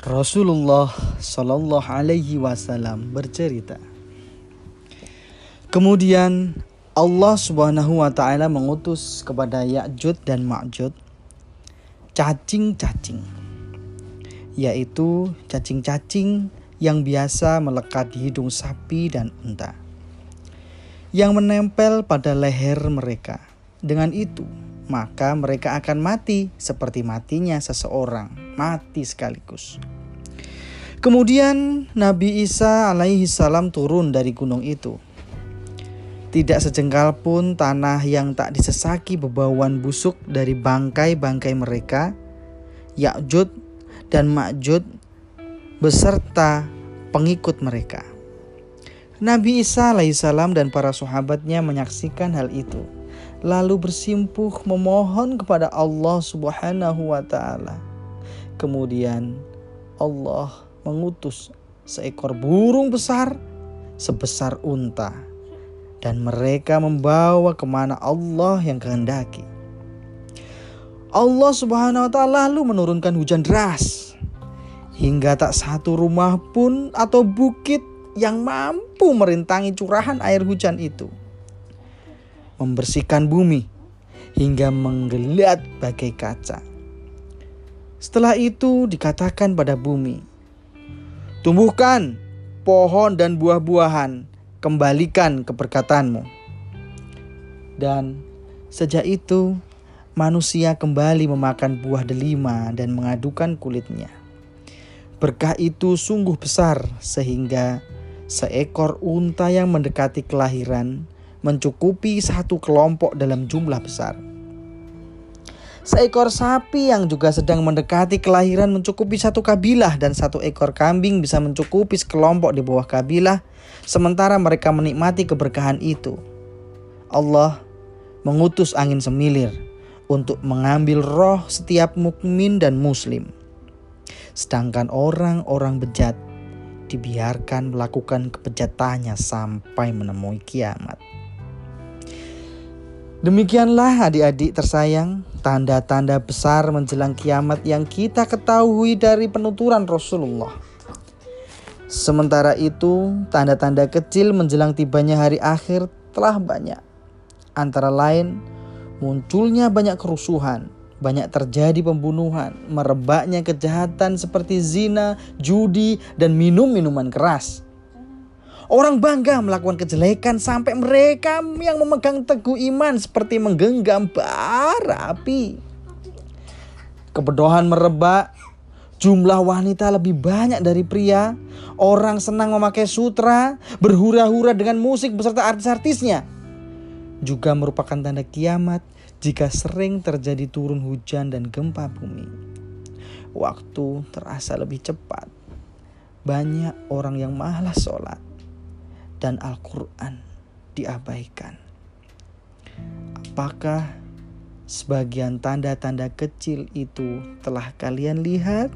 Rasulullah Shallallahu Alaihi Wasallam bercerita. Kemudian Allah Subhanahu Wa Taala mengutus kepada Ya'jud dan Ma'jud cacing-cacing, yaitu cacing-cacing yang biasa melekat di hidung sapi dan unta, yang menempel pada leher mereka. Dengan itu, maka mereka akan mati seperti matinya seseorang, mati sekaligus. Kemudian Nabi Isa alaihi salam turun dari gunung itu. Tidak sejengkal pun tanah yang tak disesaki bebauan busuk dari bangkai-bangkai mereka, Yakjud dan Makjud beserta pengikut mereka. Nabi Isa alaihissalam dan para sahabatnya menyaksikan hal itu lalu bersimpuh memohon kepada Allah Subhanahu wa taala. Kemudian Allah mengutus seekor burung besar sebesar unta dan mereka membawa ke mana Allah yang kehendaki. Allah Subhanahu wa taala lalu menurunkan hujan deras hingga tak satu rumah pun atau bukit yang mampu merintangi curahan air hujan itu membersihkan bumi hingga menggeliat bagai kaca. Setelah itu dikatakan pada bumi, tumbuhkan pohon dan buah-buahan, kembalikan keberkatanmu. Dan sejak itu manusia kembali memakan buah delima dan mengadukan kulitnya. Berkah itu sungguh besar sehingga seekor unta yang mendekati kelahiran mencukupi satu kelompok dalam jumlah besar. Seekor sapi yang juga sedang mendekati kelahiran mencukupi satu kabilah dan satu ekor kambing bisa mencukupi sekelompok di bawah kabilah sementara mereka menikmati keberkahan itu. Allah mengutus angin semilir untuk mengambil roh setiap mukmin dan muslim. Sedangkan orang-orang bejat dibiarkan melakukan kebejatannya sampai menemui kiamat. Demikianlah adik-adik tersayang, tanda-tanda besar menjelang kiamat yang kita ketahui dari penuturan Rasulullah. Sementara itu, tanda-tanda kecil menjelang tibanya hari akhir telah banyak. Antara lain, munculnya banyak kerusuhan, banyak terjadi pembunuhan, merebaknya kejahatan seperti zina, judi, dan minum-minuman keras Orang bangga melakukan kejelekan sampai mereka yang memegang teguh iman seperti menggenggam bara api. Kebodohan merebak, jumlah wanita lebih banyak dari pria. Orang senang memakai sutra, berhura-hura dengan musik beserta artis-artisnya. Juga merupakan tanda kiamat jika sering terjadi turun hujan dan gempa bumi. Waktu terasa lebih cepat. Banyak orang yang malas sholat dan Al-Quran diabaikan. Apakah sebagian tanda-tanda kecil itu telah kalian lihat?